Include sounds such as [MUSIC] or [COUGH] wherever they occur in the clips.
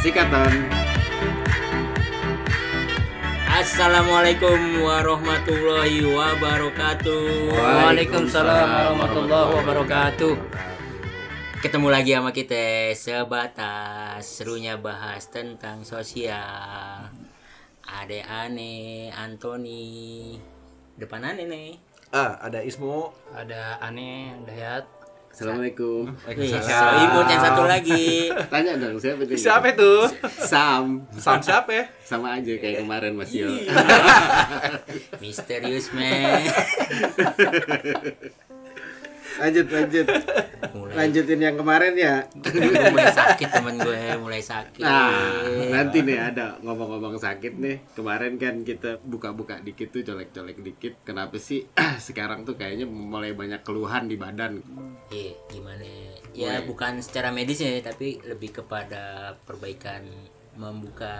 Sikaton. Assalamualaikum warahmatullahi wabarakatuh. Waalaikumsalam warahmatullahi wabarakatuh. Ketemu lagi sama kita sebatas serunya bahas tentang sosial. Ade Ane, Antoni, depan Ane nih. Ah, ada Ismu. Ada Ane, Dayat. Assalamualaikum. So imut yang satu lagi. Tanya dong siapa itu? Siapa itu? Sam. Sam siapa ya? Sama aja kayak kemarin Mas Yo. Misterius man. [LAUGHS] lanjut lanjut. Mulai, Lanjutin yang kemarin ya. mulai sakit temen gue, mulai sakit. Nah, nanti nih ada ngomong-ngomong sakit nih. Kemarin kan kita buka-buka dikit tuh colek-colek dikit. Kenapa sih [CLEARS THROAT] sekarang tuh kayaknya mulai banyak keluhan di badan? Iya, gimana? Ya Mulai. bukan secara medis ya, tapi lebih kepada perbaikan membuka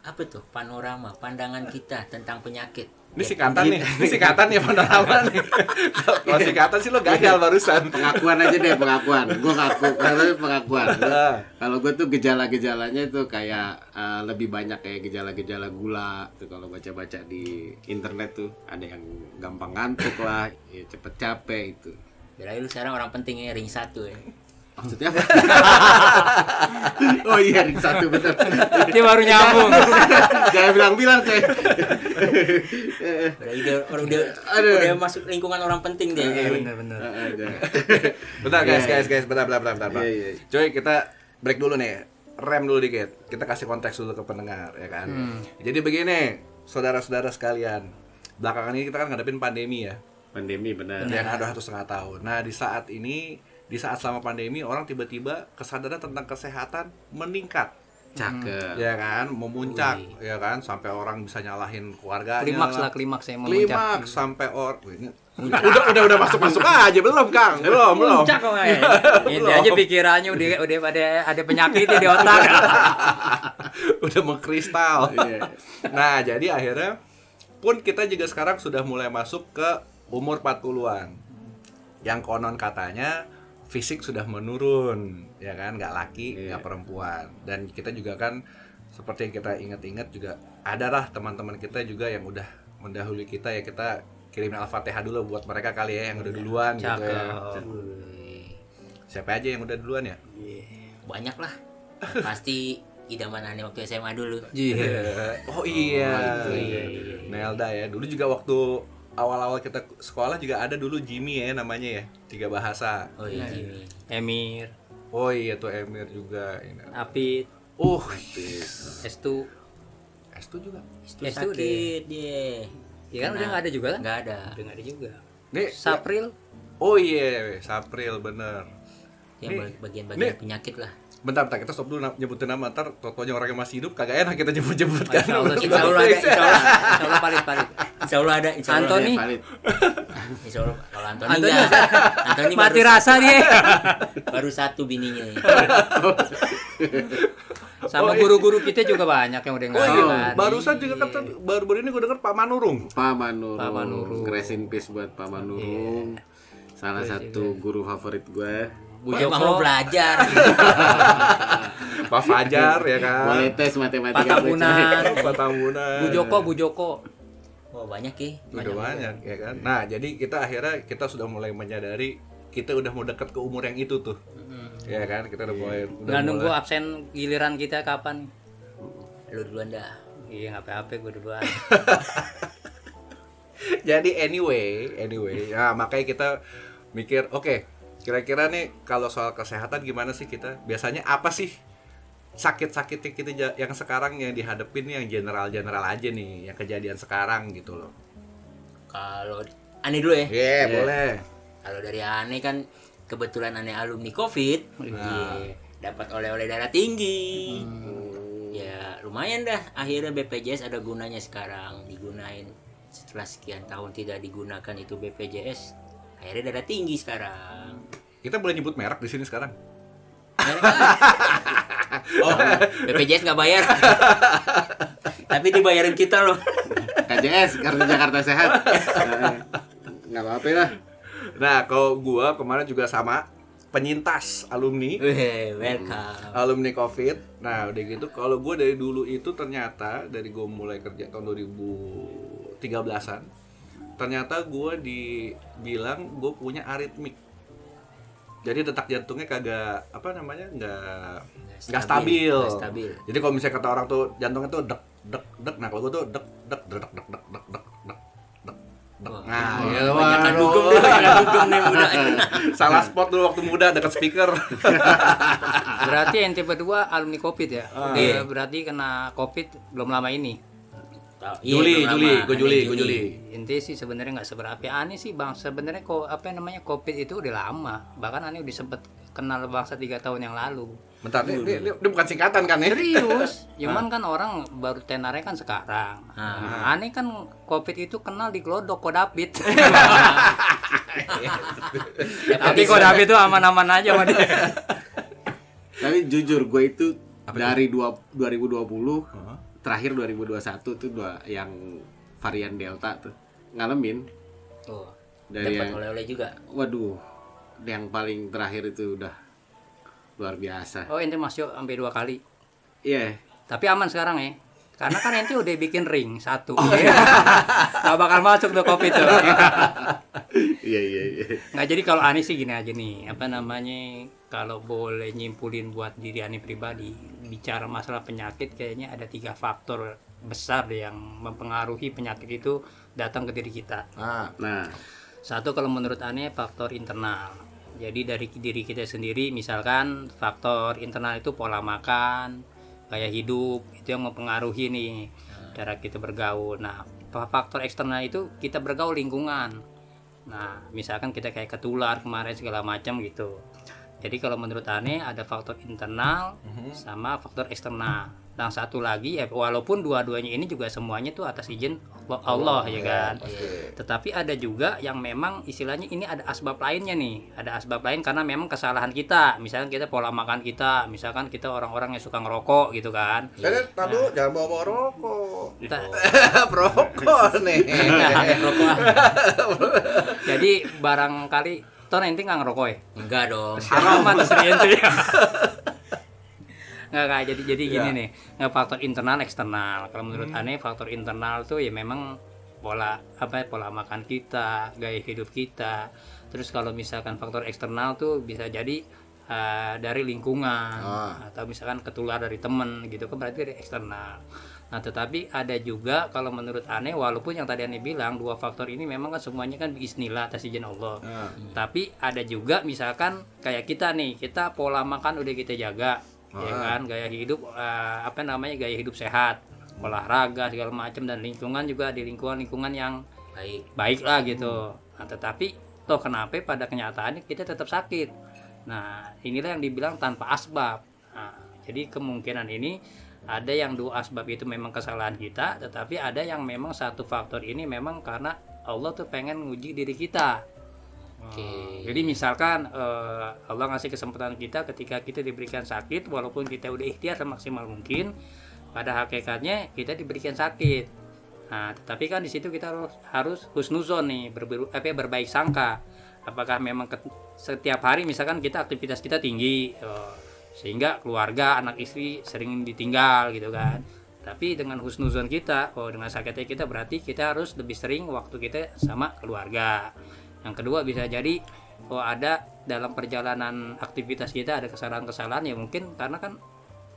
apa tuh panorama pandangan kita tentang penyakit. Ini sikatan nih, ini sikatan ya panorama nih. Kalau sikatan sih lo gagal barusan. Pengakuan aja deh pengakuan. Gue ngaku, tapi pengakuan. [LAUGHS] Kalau gue tuh gejala-gejalanya itu kayak eh, lebih banyak kayak gejala-gejala gula tuh kalau baca-baca di internet tuh ada yang gampang ngantuk lah, ya cepet capek itu. Kira lu sekarang orang pentingnya ring satu ya. Maksudnya apa? [LAUGHS] oh iya ring satu bener. Dia baru nyambung. [LAUGHS] Jangan bilang-bilang coy. Udah udah orang udah, Aduh. udah masuk lingkungan orang penting. Bener-bener. Ah, ada. Bentar guys, Iya, guys, guys, bentar, bentar, bentar, bentar. Iya, iya. Coy, kita break dulu nih. Rem dulu dikit. Kita kasih konteks dulu ke pendengar, ya kan. Jadi begini, saudara-saudara sekalian. Belakangan ini kita kan ngadepin pandemi ya. Pandemi benar. yang ada satu setengah tahun. Nah di saat ini, di saat selama pandemi orang tiba-tiba kesadaran tentang kesehatan meningkat, Cakep. ya kan, memuncak, Wih. ya kan, sampai orang bisa nyalahin keluarganya. Klimaks lah, klimaks yang memuncak. Klimaks sampai or, [LAUGHS] udah udah udah masuk masuk aja belum kang, [LAUGHS] belum belum. Puncak kok ya. [LAUGHS] Ini aja pikirannya udah udah pada ada penyakitnya di otak. udah mengkristal. Iya. Nah jadi akhirnya pun kita juga sekarang sudah mulai masuk ke umur 40-an. Yang konon katanya fisik sudah menurun, ya kan, nggak laki, Iya. nggak perempuan. Dan kita juga kan seperti yang kita ingat-ingat juga ada lah teman-teman kita juga yang udah mendahului kita ya kita kirimin al-fatihah dulu buat mereka kali ya yang udah duluan gitu ya. Siapa aja yang udah duluan ya? Banyak lah. Pasti idaman aneh waktu SMA dulu. Iya. Oh iya. itu, iya, Nelda ya. Dulu juga waktu awal-awal kita sekolah juga ada dulu Jimmy ya namanya ya. Tiga bahasa. Oh iya, Jimmy. Emir, Oh iya tuh Emir juga. Ini. Apit, Oh, Estu. S2 juga. Itu Ya, itu sakit dia. Ya kan udah nggak ada juga kan? Nggak ada. Udah nggak ada juga. Nih, Sapril. Oh iya, Sapril bener. Bag- bagian-bagian penyakit lah. Bentar, bentar kita stop dulu nyebutin nama ntar totonya orang yang masih hidup kagak enak kita nyebut-nyebut kan. Insya Allah, Insya Allah ada, insya Allah, Insya Allah palit palit. insya Allah ada, insya Allah Antoni. ada. Valid. Insya Allah kalau Antoni Antoni enggak. Antoni Mati baru, rasa dia. baru satu bininya. Sama Oh, iya. guru-guru kita juga banyak yang udah Oh nggak iya, barusan juga kan tadi- baru-baru ini gue denger Pak Manurung. Pak Manurung. Pak Manurung. Rest in peace buat Pak Manurung. Salah satu guru favorit gue. Bu Emang lo Joko, belajar. [LAUGHS] Pak Fajar ya kan. Boleh tes matematika Pak Tamunan. [LAUGHS] Bu Joko, Bu Joko. Oh banyak ya. Udah banyak ya kan. Nah, jadi kita akhirnya kita sudah mulai menyadari kita udah mau dekat ke umur yang itu tuh. Ya kan, kita udah mulai udah Nggak nunggu absen giliran kita kapan? Lu duluan dah. Iya nggak apa-apa gue duluan. [LAUGHS] Jadi anyway, anyway, ya makanya kita mikir, oke, kira-kira nih kalau soal kesehatan gimana sih kita? Biasanya apa sih sakit-sakitnya kita yang sekarang yang dihadapin yang general-general aja nih, yang kejadian sekarang gitu loh. Kalau aneh dulu ya. Iya, boleh. Kalau dari aneh kan kebetulan aneh alumni COVID. Nah. Iya. Dapat oleh-oleh darah tinggi. Ya lumayan dah. Akhirnya BPJS ada gunanya sekarang. Digunain setelah sekian tahun tidak digunakan itu BPJS. Akhirnya darah tinggi sekarang. Kita boleh nyebut merek di sini sekarang. [LAUGHS] Oh, BPJS nggak bayar. Tapi dibayarin kita loh. KJS Kartu Jakarta Sehat. Nggak apa-apa lah. Nah, kalau gua kemarin juga sama penyintas alumni welcome. alumni covid nah udah gitu kalau gue dari dulu itu ternyata dari gue mulai kerja tahun 2013an ternyata gue dibilang gue punya aritmik jadi detak jantungnya kagak apa namanya nggak nggak stabil. Stabil. jadi kalau misalnya kata orang tuh jantungnya tuh dek dek dek nah kalau gue tuh dek dek dek dek dek dek dek dek dek dek nah ya dugem deh, banyakan dugem nih muda. [LAUGHS] salah spot dulu waktu muda dekat speaker Berarti ente berdua alumni Covid ya? Ah. Iya. berarti kena Covid belum lama ini. Tahu, iya, Juli Juli gue Juli gue Juli Ente sih sebenarnya nggak seberapa aneh sih bang. Sebenarnya kok apa namanya Covid itu udah lama. Bahkan aneh udah sempet kenal bangsa tiga tahun yang lalu. bentar ini, ini, ini bukan singkatan kan ya Serius, [LAUGHS] cuman kan orang baru tenarnya kan sekarang. Nah, aneh kan COVID itu kenal di Glodok Kodapit. [LAUGHS] Tapi Kodapit itu aman-aman aja sama dia. Tapi jujur gue itu dari dua, 2020 terakhir 2021 tuh dua yang varian Delta tuh ngalamin Oh, dari dapat yang oleh-oleh juga. waduh yang paling terakhir itu udah luar biasa. Oh ente masuk sampai dua kali. Iya. Tapi aman sekarang ya. Karena kan ente udah bikin ring satu. [LAUGHS] Gak bakal masuk tuh COVID tuh. [LAUGHS] Iya iya iya. Nggak jadi kalau Ani sih gini aja nih, apa namanya kalau boleh nyimpulin buat diri Ani pribadi, bicara masalah penyakit kayaknya ada tiga faktor besar yang mempengaruhi penyakit itu datang ke diri kita. nah Nah, Satu kalau menurut Ani faktor internal. Jadi dari diri kita sendiri misalkan faktor internal itu pola makan, gaya hidup itu yang mempengaruhi nih cara kita bergaul. Nah, faktor eksternal itu kita bergaul lingkungan. Nah, misalkan kita kayak ketular kemarin segala macam gitu. Jadi kalau menurut Ane ada faktor internal sama faktor eksternal. Dan satu lagi ya walaupun dua-duanya ini juga semuanya tuh atas izin Allah, Allah ya kan. Tetapi ada juga yang memang istilahnya ini ada asbab lainnya nih. Ada asbab lain karena memang kesalahan kita. Misalkan kita pola makan kita, misalkan kita orang-orang yang suka ngerokok gitu kan. Eh, tar dulu, jangan bawa bawa rokok. Kita- [LAUGHS] Perokok nih. [LAUGHS] [LAUGHS] Jadi barangkali toh nanti nggak ngerokok ya? Enggak dong. Sering ente ya. [LAUGHS] Nggak, nggak, jadi jadi gini Ya. nih, nggak faktor internal eksternal. Kalau menurut aneh faktor internal tuh ya memang pola apa ya, pola makan kita, gaya hidup kita. Terus kalau misalkan faktor eksternal tuh bisa jadi eh, dari lingkungan Ah. atau misalkan ketular dari temen gitu kan berarti dari eksternal. Nah, tetapi ada juga kalau menurut aneh walaupun yang tadi aneh bilang dua faktor ini memang kan semuanya kan bismillah atas izin Allah. Nah, Tapi ada juga misalkan kayak kita nih, kita pola makan udah kita jaga, ya Ah. kan, gaya hidup eh, apa namanya gaya hidup sehat, olahraga segala macam dan lingkungan juga di lingkungan-lingkungan yang Baik. baik lah gitu. Nah, tetapi toh kenapa pada kenyataannya kita tetap sakit. Nah, inilah yang dibilang tanpa asbab. Nah, jadi kemungkinan ini ada yang dua asbab itu memang kesalahan kita, tetapi ada yang memang satu faktor ini memang karena Allah tuh pengen nguji diri kita. Oke. Jadi misalkan eh, Allah ngasih kesempatan kita ketika kita diberikan sakit, walaupun kita udah ikhtiar semaksimal mungkin, pada hakikatnya kita diberikan sakit. Nah, tetapi kan di situ kita harus harus husnuzon nih, berber, apa ya, berbaik sangka. Apakah memang ke- setiap hari misalkan kita aktivitas kita tinggi, eh, sehingga keluarga, anak istri sering ditinggal gitu kan. Tapi dengan husnuzon kita, oh dengan sakitnya kita berarti kita harus lebih sering waktu kita sama keluarga. Yang kedua bisa jadi oh ada dalam perjalanan aktivitas kita ada kesalahan-kesalahan ya mungkin karena kan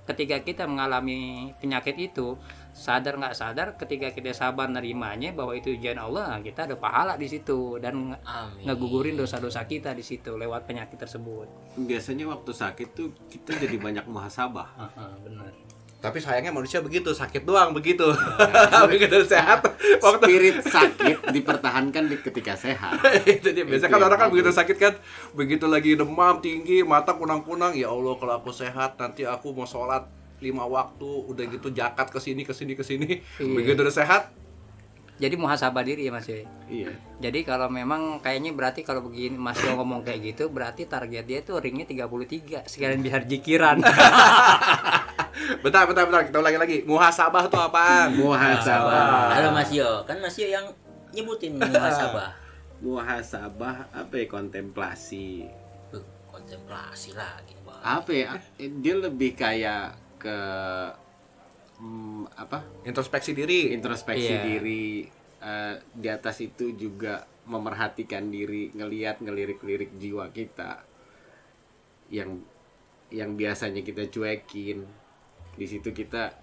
ketika kita mengalami penyakit itu sadar nggak sadar ketika kita sabar nerimanya bahwa itu ujian Allah kita ada pahala di situ dan Amin. ngegugurin dosa-dosa kita di situ lewat penyakit tersebut. biasanya waktu sakit tuh kita jadi banyak muhasabah. [LAUGHS] benar. Tapi sayangnya manusia begitu, sakit doang begitu. [LAUGHS] begitu sehat waktu Spirit [LAUGHS] sakit dipertahankan di ketika sehat. itu dia biasa kan orang kan begitu sakit kan begitu lagi demam tinggi mata kunang-kunang ya Allah kalau aku sehat nanti aku mau sholat lima waktu udah gitu jakat ke sini ke sini ke sini Iya. begitu udah sehat Jadi muhasabah diri ya Mas Yoy. Iya. Jadi kalau memang kayaknya berarti kalau begini Mas Yo ngomong kayak gitu berarti target dia tuh ringnya 33 sekalian biar jikiran. [LAUGHS] bentar bentar bentar kita ulangi lagi muhasabah tuh apaan Muhasabah. Halo Mas Yo, kan Mas Yo yang nyebutin muhasabah. [LAUGHS] Muhasabah apa ya kontemplasi. kontemplasi lagi apa ya dia lebih kayak ke hmm, apa? Introspeksi diri. Introspeksi Iya. diri eh, di atas itu juga memerhatikan diri ngelihat ngelirik-lirik jiwa kita yang yang biasanya kita cuekin. Di situ kita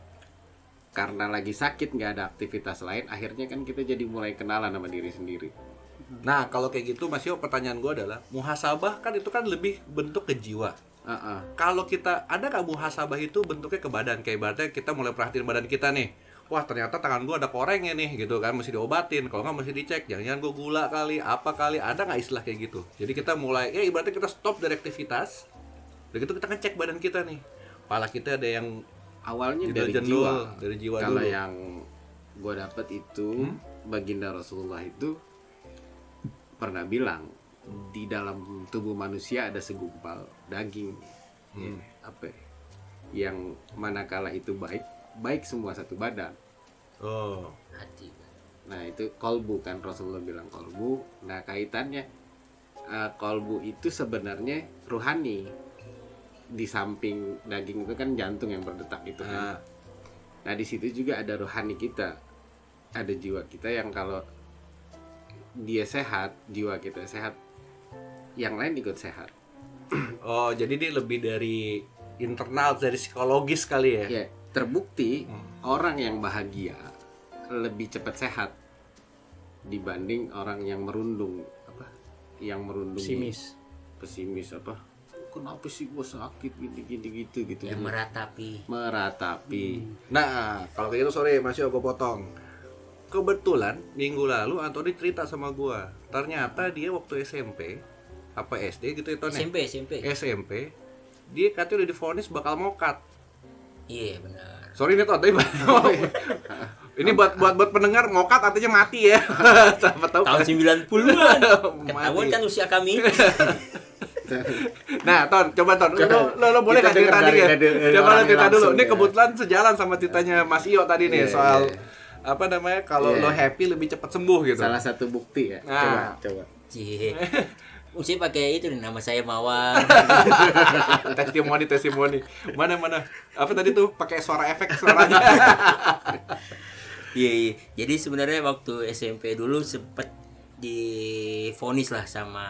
karena lagi sakit nggak ada aktivitas lain akhirnya kan kita jadi mulai kenalan sama diri sendiri. Nah kalau kayak gitu Mas Yo pertanyaan gue adalah muhasabah kan itu kan lebih bentuk ke jiwa Heeh. kalau kita ada nggak muhasabah itu bentuknya ke badan? Kayak ibaratnya kita mulai perhatiin badan kita nih. Wah ternyata tangan gua ada korengnya nih gitu kan. Mesti diobatin. Kalau nggak mesti dicek. Jangan-jangan gua gula kali apa kali. Ada nggak istilah kayak gitu? Jadi kita mulai ya ibaratnya kita stop dari aktivitas. Udah gitu kita ngecek badan kita nih. Pala kita ada yang awalnya dari jendul jiwa. dari jiwa kalau dulu. yang gue dapat itu baginda Rasulullah itu pernah bilang di dalam tubuh manusia ada segumpal daging. Ya, apa ya, yang manakala itu baik baik semua satu badan. Oh. Hati nah itu kolbu kan Rasulullah bilang kolbu. Nah kaitannya eh, kolbu itu sebenarnya ruhani. Di samping daging itu kan jantung yang berdetak itu nah, kan Nah di situ juga ada rohani kita, ada jiwa kita yang kalau dia sehat, jiwa kita sehat, yang lain ikut sehat. oh jadi dia lebih dari internal dari psikologis kali ya Ya terbukti Hmm. orang yang bahagia lebih cepat sehat dibanding orang yang merundung apa? Yang merundung Pesimis. pesimis apa? Kenapa sih gue sakit gini gini gitu gitu. yang meratapi meratapi. Nah, kalau kayak gitu sorry masih gue potong. Kebetulan minggu lalu Antoni cerita sama gua. Ternyata dia waktu SMP apa SD gitu itu SMP SMP SMP dia katanya udah difonis bakal mokat. iya benar Sorry nih Ton, tapi [LAUGHS] ini buat buat buat pendengar mokat artinya mati ya. [LAUGHS] Siapa tahu tahun kan? 90-an Mati. ketahuan kan usia kami [LAUGHS] Nah, Ton, coba Ton, lo, Coba. lo, lo boleh Kita nggak cerita nih ya? dari- dari Coba lo cerita dulu. Ini ya. kebetulan sejalan sama ceritanya Mas Iyo tadi nih Iya, soal iya. apa namanya kalau Iya. lo happy lebih cepat sembuh gitu. Salah satu bukti ya. Nah. Coba, coba. Cie. Mesti pakai itu nih, nama saya Mawar. [LAUGHS] testimoni testimoni mana mana apa tadi tuh pakai suara efek suaranya [LAUGHS] Iya, iya. Jadi sebenarnya waktu SMP dulu sempet difonis lah sama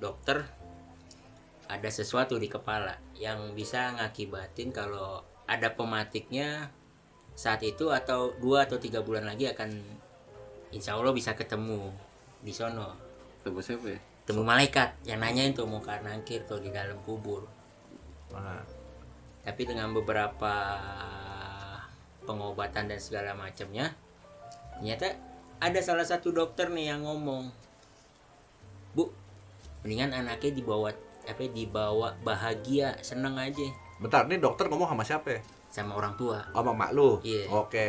dokter ada sesuatu di kepala yang bisa ngakibatin kalau ada pematiknya saat itu atau dua atau tiga bulan lagi akan insya Allah bisa ketemu di sono Temu siapa ya? Temu malaikat yang nanyain tuh mau kanan kiri tuh di dalam kubur. Nah, tapi dengan beberapa pengobatan dan segala macamnya ternyata ada salah satu dokter nih yang ngomong bu mendingan anaknya dibawa apa dibawa bahagia seneng aja. Bentar nih dokter ngomong sama siapa ya? Sama orang tua. Sama mak lu? Iya. oke.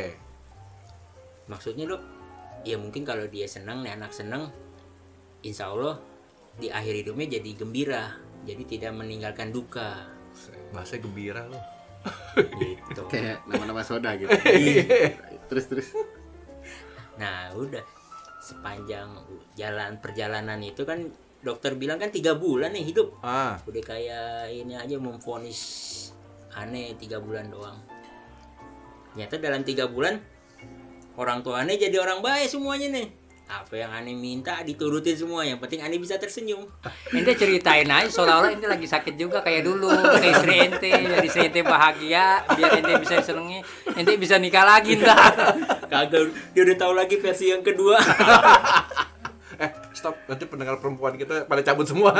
Maksudnya dok ya mungkin kalau dia seneng nih anak seneng insya Allah di akhir hidupnya jadi gembira jadi tidak meninggalkan duka. Bahasa gembira lo gitu. [LAUGHS] Kayak nama-nama soda gitu. [LAUGHS] terus terus. Nah udah. Sepanjang jalan perjalanan itu kan dokter bilang kan tiga bulan nih hidup. Ah. Udah kayak ini aja memfonis aneh tiga bulan doang. Ternyata dalam tiga bulan orang tua aneh jadi orang baik semuanya nih apa yang aneh minta diturutin semua yang penting aneh bisa tersenyum Ente ceritain aja seolah-olah ente lagi sakit juga kayak dulu kayak istri ente biar istri ente bahagia biar ente bisa senengi ente bisa nikah lagi ntar kagak dia udah tahu lagi versi yang kedua [LAUGHS] eh stop nanti pendengar perempuan kita pada cabut semua [LAUGHS]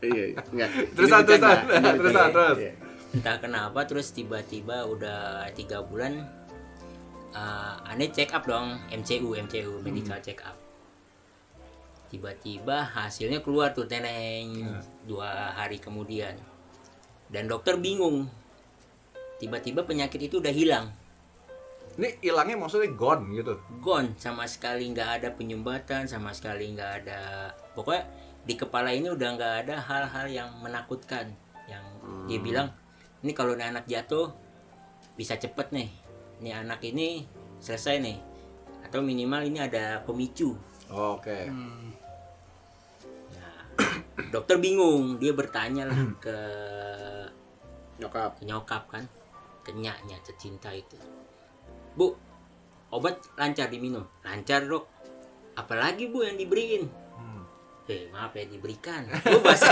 Iya, iya. Ini. Ini Terusan, bercanda. terus. Iya. entah kenapa terus tiba-tiba udah tiga bulan uh, aneh check up dong MCU MCU medical check up. Tiba-tiba hasilnya keluar tuh teneng dua hari kemudian. Dan dokter bingung. Tiba-tiba penyakit itu udah hilang. Ini hilangnya maksudnya gone gitu? Gone sama sekali nggak ada penyumbatan sama sekali nggak ada pokoknya di kepala ini udah nggak ada hal-hal yang menakutkan yang dia bilang ini kalau anak jatuh bisa cepet nih ini anak ini selesai nih. Atau minimal ini ada pemicu. Oke. Nah [COUGHS] dokter bingung dia bertanya lah ke Nyokap. nyokap kan ke nyaknya tercinta itu. Bu obat lancar diminum. Lancar dok. Apalagi bu yang diberiin eh maaf ya diberikan. [LAUGHS] Gue bahasa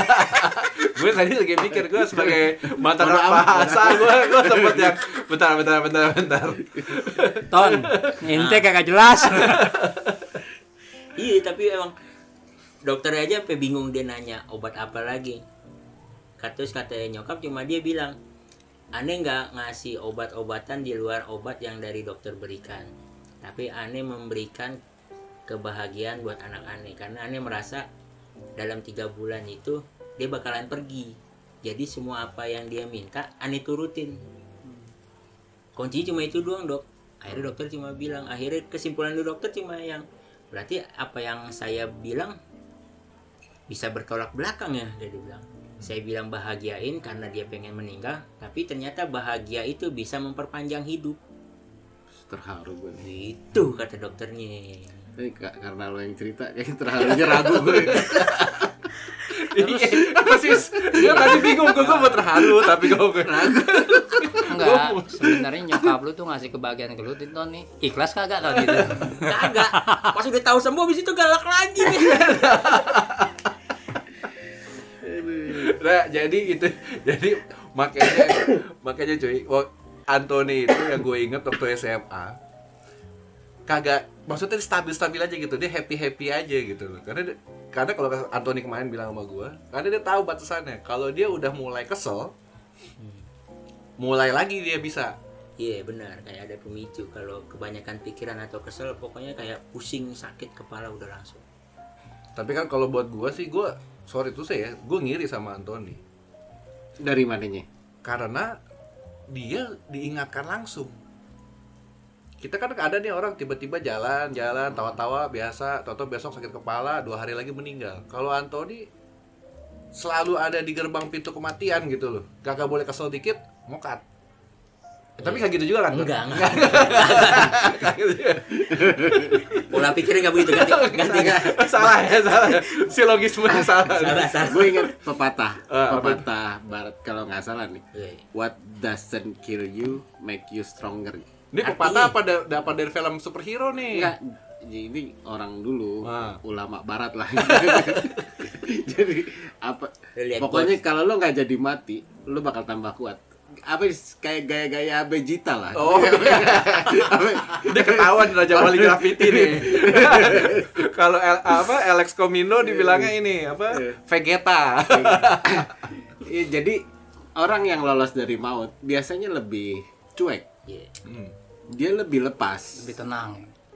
[LAUGHS] gue tadi lagi mikir gue sebagai mantan bahasa gue gue sempet yang bentar bentar bentar bentar. Ton, ente kagak jelas. [LAUGHS] iya tapi emang dokter aja sampai bingung dia nanya obat apa lagi. Terus kata nyokap cuma dia bilang aneh nggak ngasih obat-obatan di luar obat yang dari dokter berikan? Tapi aneh memberikan kebahagiaan buat anak aneh karena aneh merasa dalam tiga bulan itu dia bakalan pergi. Jadi semua apa yang dia minta aneh turutin. Kunci cuma itu doang dok. Akhirnya dokter cuma bilang akhirnya kesimpulan dari dokter cuma yang berarti apa yang saya bilang bisa bertolak belakang ya dia bilang. Saya bilang bahagiain karena dia pengen meninggal tapi ternyata bahagia itu bisa memperpanjang hidup. Terharu gue itu kata dokternya Tapi ka- karena lo yang cerita kayak terharunya ragu gue. [LAUGHS] iya apa sih gue tadi bingung gue gue mau terharu tapi gue gue ragu Enggak, sebenarnya nyokap lu tuh ngasih kebahagiaan ke lu itu nih. Ikhlas kagak kalau gitu. kagak pas udah tahu sembuh habis itu galak lagi nih [LAUGHS] nah jadi itu jadi makanya makanya cuy Anthony itu yang gue inget waktu SMA kagak maksudnya stabil-stabil aja gitu dia happy happy aja gitu. Loh karena dia- karena kalau Anthony kemarin bilang sama gue karena dia tahu batasannya. Kalau dia udah mulai kesel mulai lagi dia bisa. Iya benar. Kayak ada pemicu. Kalau kebanyakan pikiran atau kesel pokoknya kayak pusing sakit kepala udah langsung. Tapi kan kalau buat gue sih gue sorry tuh saya gue ngiri sama Anthony. Dari mananya? karena dia diingatkan langsung kita kan ada nih orang tiba-tiba jalan jalan tawa-tawa biasa tahu besok sakit kepala dua hari lagi meninggal. Kalau Anthony selalu ada di gerbang pintu kematian gitu loh. Kakak boleh kesel dikit mokat. Tapi kayak gitu juga kan? Enggak enggak. Pola pikirnya nggak begitu ganti ganti. salah ya salah. Si logismenya salah. Salah salah. Gue inget pepatah, Eh, apa? pepatah barat kalau nggak salah nih. Iya. What doesn't kill you make you stronger. Ini pepatah apa da- dapat dari film superhero nih Enggak, ini orang dulu, Ah. ulama barat lah. [LAUGHS] jadi apa? Lihat Pokoknya kalau lo nggak jadi mati, lo bakal tambah kuat. Apa kayak gaya-gaya Vegeta lah. Oh, Dia ketahuan Raja Wali Graffiti nih. [LAUGHS] Kalau El- apa Alex Komino dibilangnya ini apa? Vegeta. [LAUGHS] Iya, jadi orang yang lolos dari maut biasanya lebih cuek. Iya, Hmm. Dia lebih lepas, Lebih tenang.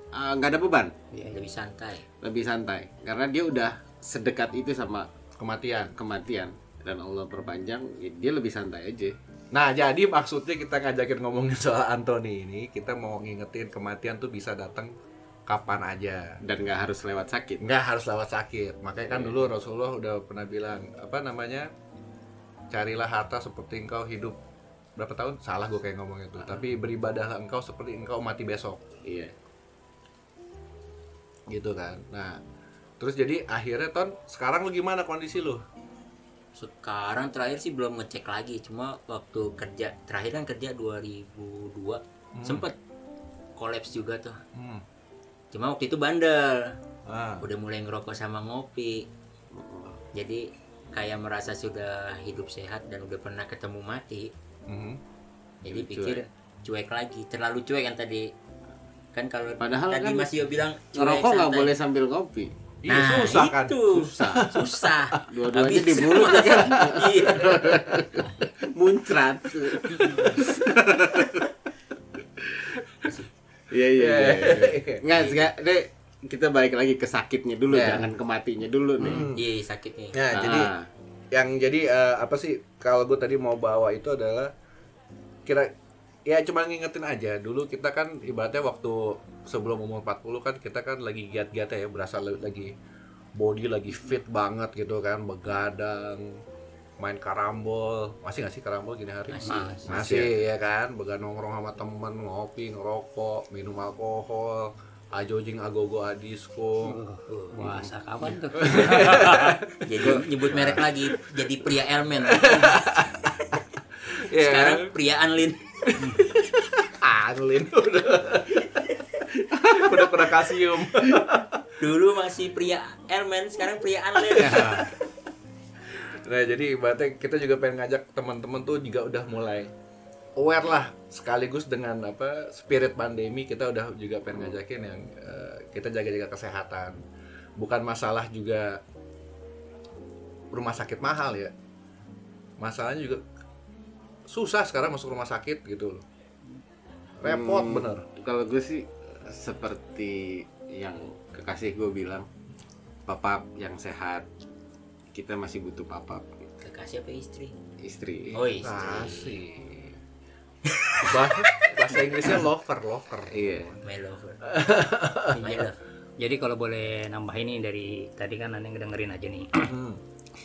Ah, nggak ada beban, lebih santai lebih santai karena dia udah sedekat itu sama Kematian. kematian dan Allah perpanjang, ya dia lebih santai aja. Nah, jadi maksudnya kita ngajakin ngomongin soal Anthony ini, kita mau ngingetin kematian tuh bisa datang kapan aja. dan nggak harus lewat sakit. Nggak harus lewat sakit. Makanya kan dulu Rasulullah udah pernah bilang apa namanya? Carilah harta seperti engkau hidup berapa tahun? Salah gue kayak ngomong itu. Tapi beribadahlah engkau seperti engkau mati besok. Iya. gitu kan nah terus jadi akhirnya ton sekarang lu gimana kondisi lu sekarang terakhir sih belum ngecek lagi cuma waktu kerja terakhir kan kerja 2002 sempet kolaps juga tuh hmm. cuma waktu itu bandel ah. udah mulai ngerokok sama ngopi jadi kayak merasa sudah hidup sehat dan udah pernah ketemu mati mhm. jadi Cuek. pikir cuek lagi terlalu cuek kan tadi kan kalau Padahal tadi kan Mas Yo bilang Ngerokok nggak boleh sambil ngopi. Iya, nah susah kan itu Susah. [LAUGHS] susah Dua-duanya di mulut kan. [LAUGHS] iya Muncrat. Iya iya. iya. Nggak, nggak, deh kita balik lagi ke sakitnya dulu, Iya. jangan ke matinya dulu nih. iya sakitnya ya Ah. jadi yang jadi eh, apa sih kalau gue tadi mau bawa itu adalah kira ya cuma ngingetin aja dulu kita kan ibaratnya waktu sebelum umur 40 kan kita kan lagi giat-giat ya berasa lagi body lagi fit banget gitu kan begadang main karambol. Masih nggak sih karambol gini hari? Masih. masih, ya kan begadang nongkrong sama temen ngopi ngerokok minum alkohol Ajojing Agogo Adisko. Puasa kapan tuh? [LAUGHS] Jadi nyebut merek lagi jadi pria Elmen. Iya Sekarang pria Anlin. [LAUGHS] Anlin udah. [LAUGHS] udah pernah kasium. Dulu masih pria Elmen, sekarang pria Anlin. Nah, jadi ibaratnya kita juga pengen ngajak teman-teman tuh juga udah mulai aware lah sekaligus dengan apa spirit pandemi kita udah juga pengen ngajakin yang eh, kita jaga-jaga kesehatan. Bukan masalah juga rumah sakit mahal ya. Masalahnya juga susah sekarang masuk rumah sakit gitu loh. Repot Hmm, bener. Kalau gue sih seperti yang kekasih gue bilang, papap yang sehat. Kita masih butuh papap Kekasih apa istri? istri. Oh istri. Kasih. Bahasa, bahasa [LAUGHS] Inggrisnya lover, lover. Iya. My lover. [LAUGHS] My love. Jadi kalau boleh nambah ini dari tadi kan aneh ngedengerin aja nih. Hmm.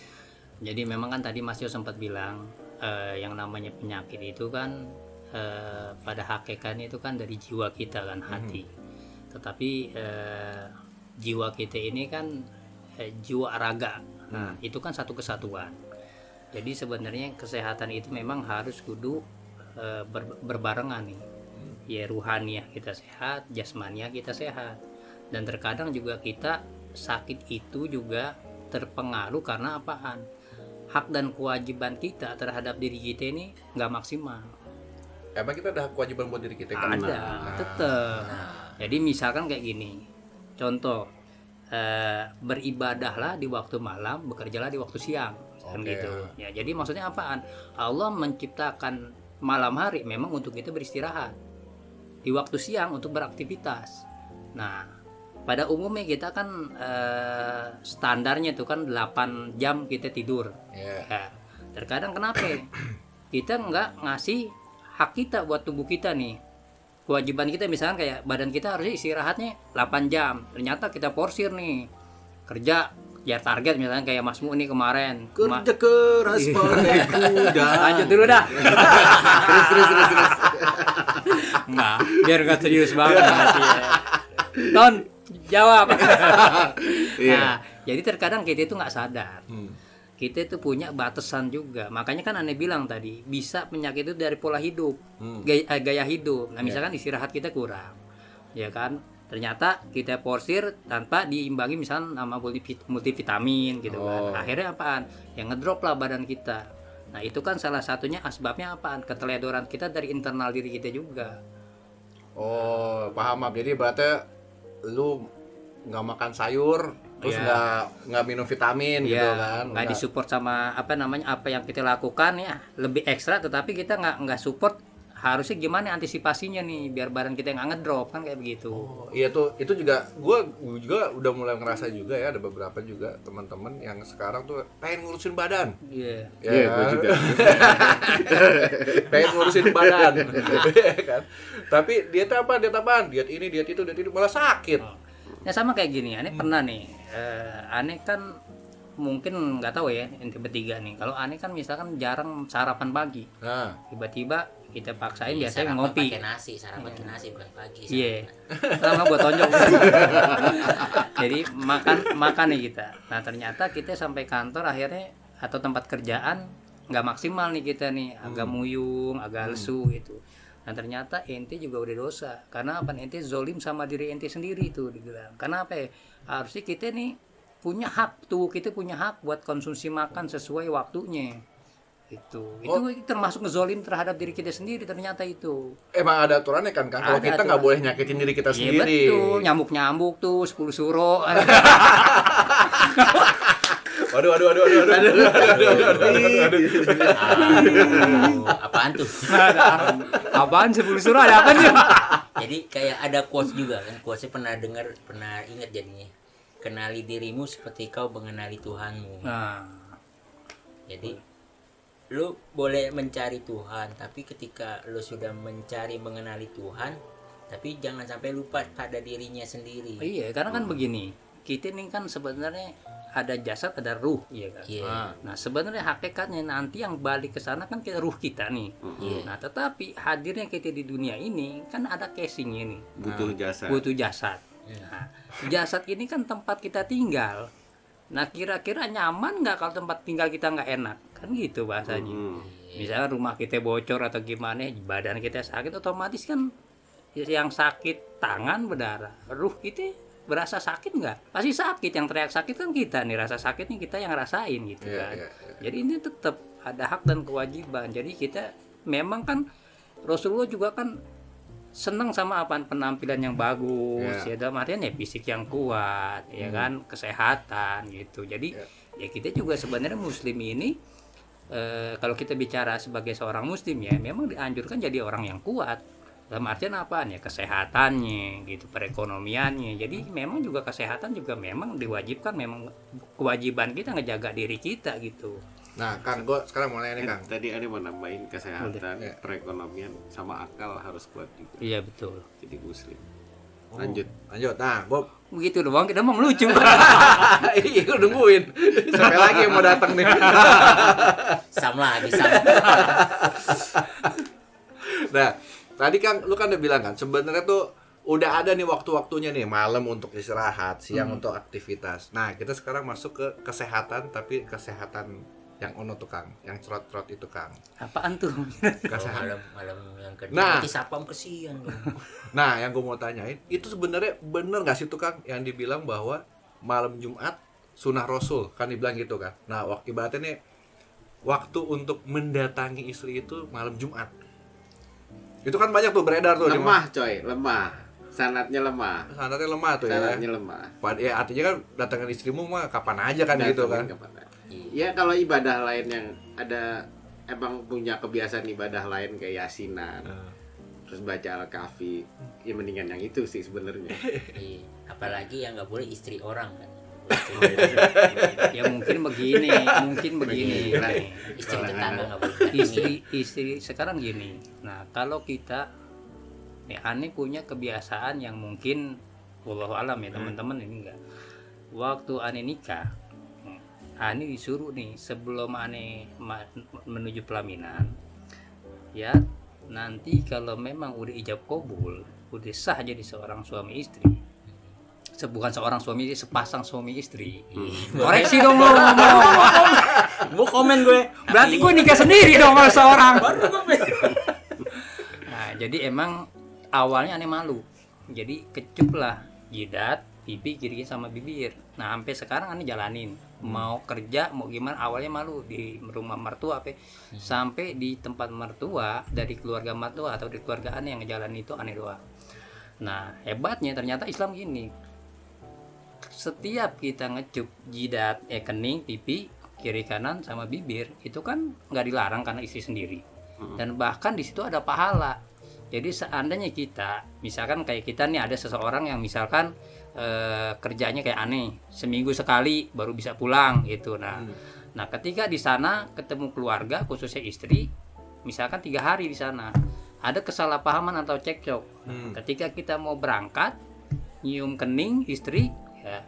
[CLEARS THROAT] Jadi memang kan tadi Mas Yo sempat bilang eh, yang namanya penyakit itu kan eh, pada hakikatnya itu kan dari jiwa kita kan hati. Tetapi eh, jiwa kita ini kan eh, jiwa raga. Nah, itu kan satu kesatuan. Jadi sebenarnya kesehatan itu memang harus kudu eh, ber- berbarengan nih. Ya ruhaniah kita sehat, jasmaniah kita sehat. Dan terkadang juga kita sakit itu juga terpengaruh karena apaan? Hak dan kewajiban kita terhadap diri kita ini nggak maksimal. Emang kita ada kewajiban buat diri kita kan? Ada, tetep. Jadi misalkan kayak gini, contoh eh, beribadahlah di waktu malam, bekerjalah di waktu siang, kan Oke. gitu. Ya, jadi maksudnya apaan? Allah menciptakan malam hari memang untuk kita beristirahat, di waktu siang untuk beraktivitas. Nah, pada umumnya kita kan eh, standarnya itu kan 8 jam kita tidur. Iya. Ya, terkadang kenapa? kita nggak ngasih hak kita buat tubuh kita nih. Kewajiban kita misalkan kayak badan kita harusnya istirahatnya 8 jam. Ternyata kita porsir nih. Kerja ya target misalnya kayak Mas Mu nih kemarin. Ma- Kerja keras pakai [LAUGHS] kuda. Lanjut dulu dah. [LAUGHS] terus terus terus terus. Enggak, biar nggak serius banget nanti ya. Ton, jawab. [LAUGHS] Iya. Nah, jadi terkadang kita itu nggak sadar Hmm. kita itu punya batasan juga makanya kan aneh bilang tadi bisa penyakit itu dari pola hidup Hmm. gaya, gaya hidup nah misalkan istirahat kita kurang ya kan ternyata kita porsir tanpa diimbangi misalkan sama multivit- multivitamin gitu Oh. kan akhirnya apaan yang ngedrop lah badan kita nah itu kan salah satunya asbabnya apaan keteledoran kita dari internal diri kita juga Oh, paham Map. Jadi berarti lu nggak makan sayur, terus Iya. nggak nggak minum vitamin gitu ya kan? nggak disupport sama apa namanya apa yang kita lakukan ya lebih ekstra tetapi kita nggak nggak support harusnya gimana antisipasinya nih biar barang kita nggak ngedrop kan kayak begitu. Oh, iya tuh itu juga gua gua juga udah mulai ngerasa juga ya ada beberapa juga teman-teman yang sekarang tuh pengen ngurusin badan. Iya. Ya Iya, gue kan? juga. [LAUGHS] pengen ngurusin badan [LAUGHS] Ya kan? Tapi diet apa? Diet apaan? Diet ini diet itu diet itu malah sakit. Ya sama kayak gini aneh pernah nih eh, aneh kan mungkin nggak tahu ya ente bertiga nih. Kalau aneh kan misalkan jarang sarapan pagi. Nah. Tiba-tiba kita paksain Iya, biasanya sarapan ngopi pakai nasi, sarapan ke nasi bukan pagi. Iya. sarapan. Sama buat tonjok. [LAUGHS] Jadi makan makan nih kita. Nah ternyata kita sampai kantor akhirnya atau tempat kerjaan nggak maksimal nih kita nih, agak muyung, agak lesu gitu. Nah ternyata ente juga udah dosa karena apa? Ente zolim sama diri ente sendiri tuh dibilang. Karena apa? Ya? Harusnya kita nih punya hak tuh kita punya hak buat konsumsi makan sesuai waktunya itu itu termasuk ngezolim terhadap diri kita sendiri ternyata itu emang ada aturannya kan kan kalau kita nggak boleh nyakitin diri kita Iya sendiri betul, nyamuk-nyamuk tuh 10 suro. waduh waduh waduh waduh waduh waduh waduh waduh waduh waduh Aduh, apaan tuh? Apaan 10 suro ada apa nih? Jadi kayak ada quotes juga kan. Quotesnya pernah dengar, pernah ingat jadinya. Kenali dirimu seperti kau mengenali Tuhanmu. Nah, Jadi lu boleh mencari Tuhan, tapi ketika lu sudah mencari mengenali Tuhan, tapi jangan sampai lupa pada dirinya sendiri. iya karena kan begini, kita ini kan sebenarnya ada jasad, ada ruh, iya kan? Iya. Nah, Nah, sebenarnya hakikatnya nanti yang balik ke sana kan kita ruh kita nih. Iya. Nah, tetapi hadirnya kita di dunia ini kan ada casingnya nih. butuh jasa butuh jasad. Nah, jasad ini kan tempat kita tinggal. Nah, kira-kira nyaman nggak kalau tempat tinggal kita nggak enak? Kan gitu bahasanya. Hmm. Misalnya rumah kita bocor atau gimana, badan kita sakit, otomatis kan yang sakit tangan berdarah, ruh kita berasa sakit nggak? Pasti sakit. Yang teriak sakit kan kita nih, rasa sakitnya kita yang rasain gitu Iya, kan. iya, iya. Jadi ini tetap ada hak dan kewajiban. Jadi kita memang kan Rasulullah juga kan senang sama apa penampilan yang bagus Iya. ya dalam artian ya fisik yang kuat ya kan kesehatan gitu jadi ya kita juga sebenarnya muslim ini eh, kalau kita bicara sebagai seorang muslim ya memang dianjurkan jadi orang yang kuat dalam artian apa ya kesehatannya gitu perekonomiannya jadi memang juga kesehatan juga memang diwajibkan memang kewajiban kita ngejaga diri kita gitu Nah, Kang, gue sekarang nanya nih, Kang. Tadi ada mau nambahin kesehatan, Iya. perekonomian, sama akal harus kuat juga. iya betul Jadi muslim. Oh, Lanjut. Lanjut. Nah, gue begitu doang kita mau melucu [LAUGHS] iya nungguin. Sampai lagi yang mau datang nih. [LAUGHS] Sam lagi sam. [LAUGHS] Nah, tadi Kang, lu kan udah bilang kan, sebenarnya tuh udah ada nih waktu-waktunya nih malam untuk istirahat, siang untuk aktivitas. Nah, kita sekarang masuk ke kesehatan, tapi kesehatan yang ono tuh Kang, yang cerot-cerot itu Kang. apaan tuh [LAUGHS] Kesehatan. malam malam yang kedua Nah. nanti sapam kesian dong. [LAUGHS] Nah, yang gue mau tanyain, itu sebenarnya bener nggak sih tuh Kang, yang dibilang bahwa malam Jumat sunnah Rasul, kan dibilang gitu kan. Nah, waktu ibaratnya nih, waktu untuk mendatangi istri itu malam Jumat. Itu kan banyak tuh beredar tuh. di Lemah coy, lemah. Sanatnya lemah. Sanatnya lemah tuh ya. Sanatnya lemah. Pad- Ya artinya kan datangin istrimu mah kapan aja kan gitu kan. Datengin ke mana. Ya kalau ibadah lain yang ada emang punya kebiasaan ibadah lain kayak yasinan, Nah. terus baca al-kahfi, ya mendingan yang itu sih sebenarnya. [LAUGHS] Iya. Apalagi yang nggak boleh istri orang kan. ya mungkin begini mungkin begini [LAUGHS] istri tetangga nggak boleh. istri istri sekarang gini nah kalau kita ya aneh punya kebiasaan yang mungkin wallahu alam ya teman-teman ini enggak waktu aneh nikah aneh disuruh nih sebelum ma- menuju pelaminan ya nanti kalau memang udah ijab kabul udah sah jadi seorang suami istri Se- bukan seorang suami istri, sepasang suami istri koreksi dong lo ngomong Mau komen gue. Berarti gue nikah sendiri dong sama seorang. nah, jadi emang awalnya aneh malu. Jadi kecup lah jidat, pipi, kiri sama bibir. Nah, sampai sekarang aneh jalanin. Mau kerja, mau gimana, awalnya malu di rumah mertua apa sampai di tempat mertua dari keluarga mertua atau di keluarga aneh yang ngejalanin itu aneh doang. Nah, hebatnya ternyata Islam gini. Setiap kita ngecup jidat, eh kening, pipi, kiri kanan sama bibir itu kan nggak dilarang karena istri sendiri. Dan bahkan di situ ada pahala. Jadi seandainya kita misalkan kayak kita nih ada seseorang yang misalkan eh, kerjanya kayak aneh. Seminggu sekali baru bisa pulang gitu. Nah nah ketika di sana ketemu keluarga khususnya istri misalkan tiga hari di sana ada kesalahpahaman atau cekcok. Hmm. ketika kita mau berangkat nyium kening istri ya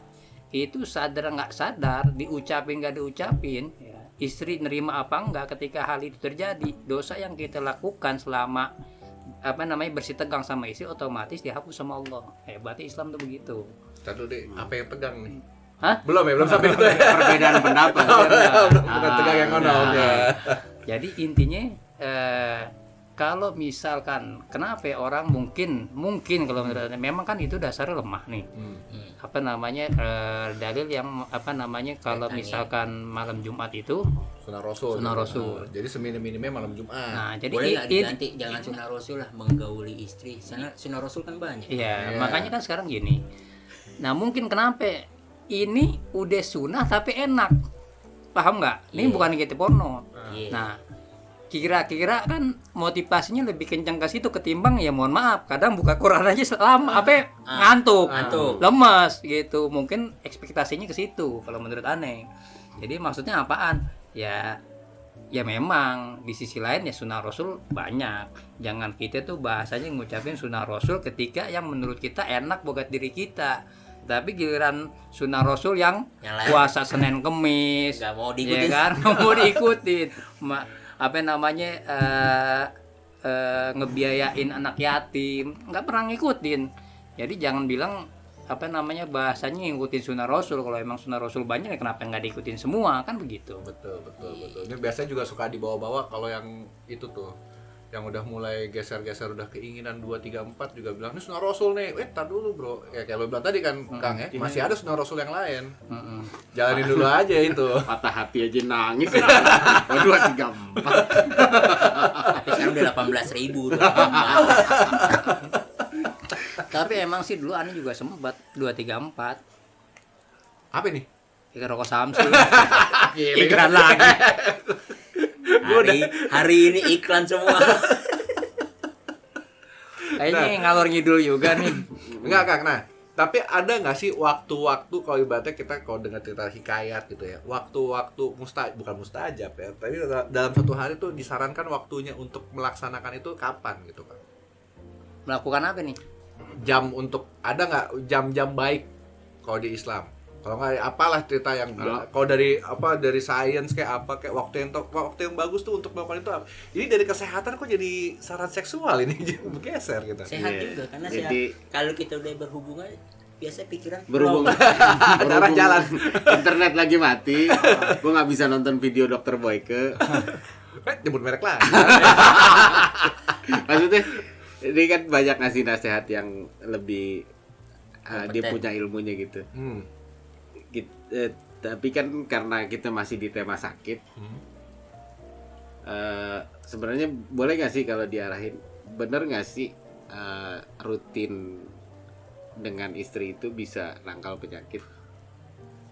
itu sadar nggak sadar diucapin nggak diucapin ya, istri nerima apa enggak ketika hal itu terjadi. Dosa yang kita lakukan selama apa namanya bersih tegang sama istri otomatis dihapus sama Allah hebatnya Islam tuh begitu Ntar dulu deh, apa yang tegang nih? Hah? Belum ya, belum sampai itu ya. Perbedaan pendapat. [LAUGHS] Bukan tegang yang. Nah, oke. jadi intinya eh, kalau misalkan kenapa ya orang mungkin mungkin kalau menurut Anda, memang kan itu dasarnya lemah nih Hmm. apa namanya eh, dalil yang apa namanya kalau misalkan malam Jumat itu Sunnah Rasul. Sunnah Rasul. Nah, Jadi seminim-minimnya malam Jumat. nah jadi boleh nggak i- diganti jangan sunnah rasul lah menggauli istri. Sana sunnah rasul kan banyak. Iya, Iya. makanya kan sekarang gini. Nah, mungkin kenapa ini udah sunah tapi enak. Paham nggak? Ini Iya. bukan gitu porno. Iya. Nah, kira-kira kan motivasinya lebih kencang ke situ ketimbang ya mohon maaf, kadang buka Quran aja selama apa ya, ngantuk, ngantuk. lemas gitu. Mungkin ekspektasinya ke situ kalau menurut aneh. Jadi maksudnya apaan? Ya ya memang di sisi lain ya sunnah rasul banyak jangan kita tuh bahasanya ngucapin sunnah rasul ketika yang menurut kita enak buat diri kita tapi giliran sunnah rasul yang Yang lain. puasa senin kemis Nggak mau ya diikutin. kan nggak mau diikutin apa namanya eh, eh, ngebiayain anak yatim nggak pernah ngikutin. Jadi jangan bilang apa namanya bahasanya ngikutin sunnah rasul. Kalau emang sunnah rasul banyak ya kenapa nggak diikutin semua? Kan begitu. Betul betul betul. Ini biasanya juga suka dibawa-bawa kalau yang itu tuh yang udah mulai geser-geser udah keinginan 2 3 4 juga bilang ini sunnah rasul nih. Eh tar dulu bro. Ya kayak lo bilang tadi kan Kang ya masih ada sunnah rasul yang lain. Mm-mm. jalanin dulu aja itu. [LAUGHS] Patah hati aja nangis. [LAUGHS] Oh dua tiga empat. Tapi sekarang udah 18 ribu. tapi emang sih dulu aneh juga sempat dua tiga empat. Apa nih ikan rokok Samsul [LAUGHS] iklan lagi Hari, hari ini iklan semua. [LAUGHS] kayaknya ngalor ngidul juga nih Enggak, Kang. Nah, tapi ada nggak sih waktu-waktu kalau ibaratnya kita kalau dengar cerita hikayat gitu ya, waktu-waktu musta bukan mustajab ya, tapi da- dalam satu hari tuh disarankan waktunya untuk melaksanakan itu kapan gitu kan? melakukan apa nih Jam untuk ada nggak jam-jam baik kalau di Islam? Kalau nggak apalah cerita yang Kalau- kalau dari apa dari sains kayak apa kayak waktu yang waktu yang bagus tuh untuk melakukan itu apa? Ini dari kesehatan kok jadi saran seksual ini [LAUGHS] bergeser gitu. Sehat Iya. juga karena Jadi- sehat. Kalau kita udah berhubungan biasa pikiran berhubung. [LAUGHS] Darah jalan. internet lagi mati gue nggak bisa nonton video dokter Boyke [LAUGHS] Eh, nyebut merek lah. maksudnya ini kan banyak ngasih nasihat yang lebih uh, dia punya ilmunya gitu Hmm. Eh, tapi kan karena kita masih di tema sakit Hmm. eh, sebenarnya boleh nggak sih kalau diarahin? Bener nggak sih eh, rutin dengan istri itu bisa nangkal penyakit?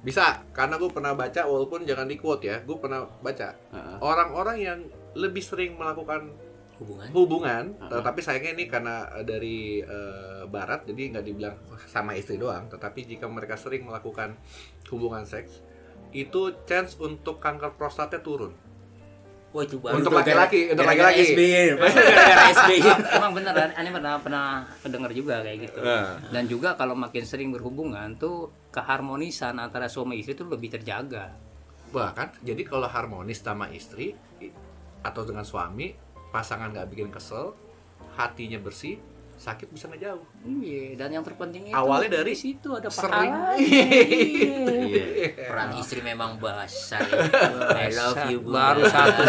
Bisa, karena gue pernah baca walaupun jangan di quote ya, gue pernah baca. Orang-orang yang lebih sering melakukan hubungan. hubungan, Uh-uh. tetapi sayangnya ini karena eh, dari eh, barat, jadi nggak dibilang sama istri doang, tetapi jika mereka sering melakukan hubungan seks, itu chance untuk kanker prostatnya turun. Wah itu baru Untuk laki-laki, untuk laki-laki. SBY, [LAUGHS] SBY. emang bener aneh pernah pernah dengar juga kayak gitu Nah. dan juga kalau makin sering berhubungan tuh keharmonisan antara suami istri tuh lebih terjaga Bahkan, jadi kalau harmonis sama istri atau dengan suami, pasangan nggak bikin kesel, hatinya bersih, sakit bisa ngejauh. iya dan yang terpenting itu Awalnya dari di situ ada sering. pahala [LAUGHS] Iya. Peran istri memang basah. ya. [LAUGHS] I love you baru satu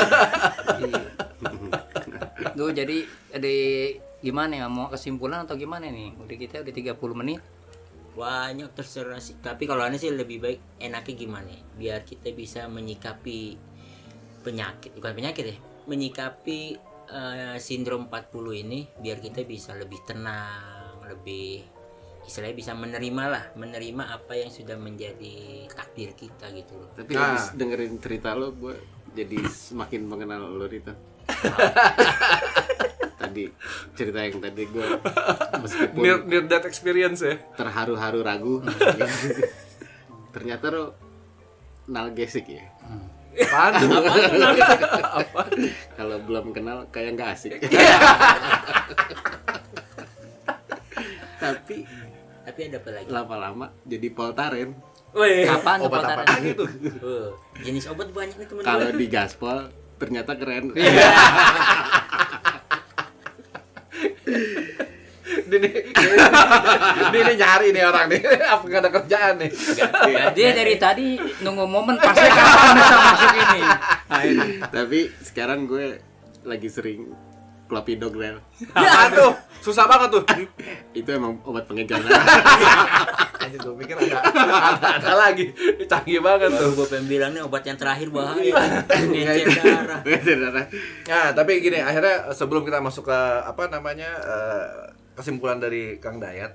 Iya. Duh, jadi ada gimana ya mau kesimpulan atau gimana nih udah kita udah 30 menit Banyak terserah sih. Tapi kalau aneh sih lebih baik enaknya gimana? ya? Biar kita bisa menyikapi penyakit, bukan penyakit ya, menyikapi eh, sindrom 40 ini biar kita bisa lebih tenang, lebih istilahnya bisa menerima lah, menerima apa yang sudah menjadi takdir kita gitu loh. tapi Nah. habis dengerin cerita lo gue jadi semakin mengenal lo itu [LAUGHS] tadi cerita yang tadi gue meskipun Near, near that experience ya. terharu-haru ragu [LAUGHS] ternyata lo nalgesik ya [LAUGHS] Apaan? Apaan? kalau belum kenal kayak nggak asik [LAUGHS] tapi Tapi ada apa lagi? lama-lama jadi poltaren Wih. kapan tuh Obat apa? Oh, jenis obat banyak nih teman-teman. kalau di gaspol ternyata keren [LAUGHS] Ini, ini, ini nyari nih orang nih. [LAUGHS] Apa gak ada kerjaan nih? Ya, dia dari tadi nunggu momen pasti kapan bisa masuk ini. Nah, ini. tapi sekarang gue lagi sering Clopidogrel Rel. Ya aduh, [LAUGHS] susah banget tuh. itu emang obat pengejauhan [LAUGHS] Anjir gue pikir ada, ada, ada lagi. Canggih banget Baru tuh. gue pengen bilang nih obat yang terakhir bahaya. Ngecer darah. Darah. Nah, tapi gini, akhirnya sebelum kita masuk ke apa namanya eh, kesimpulan dari Kang Dayat,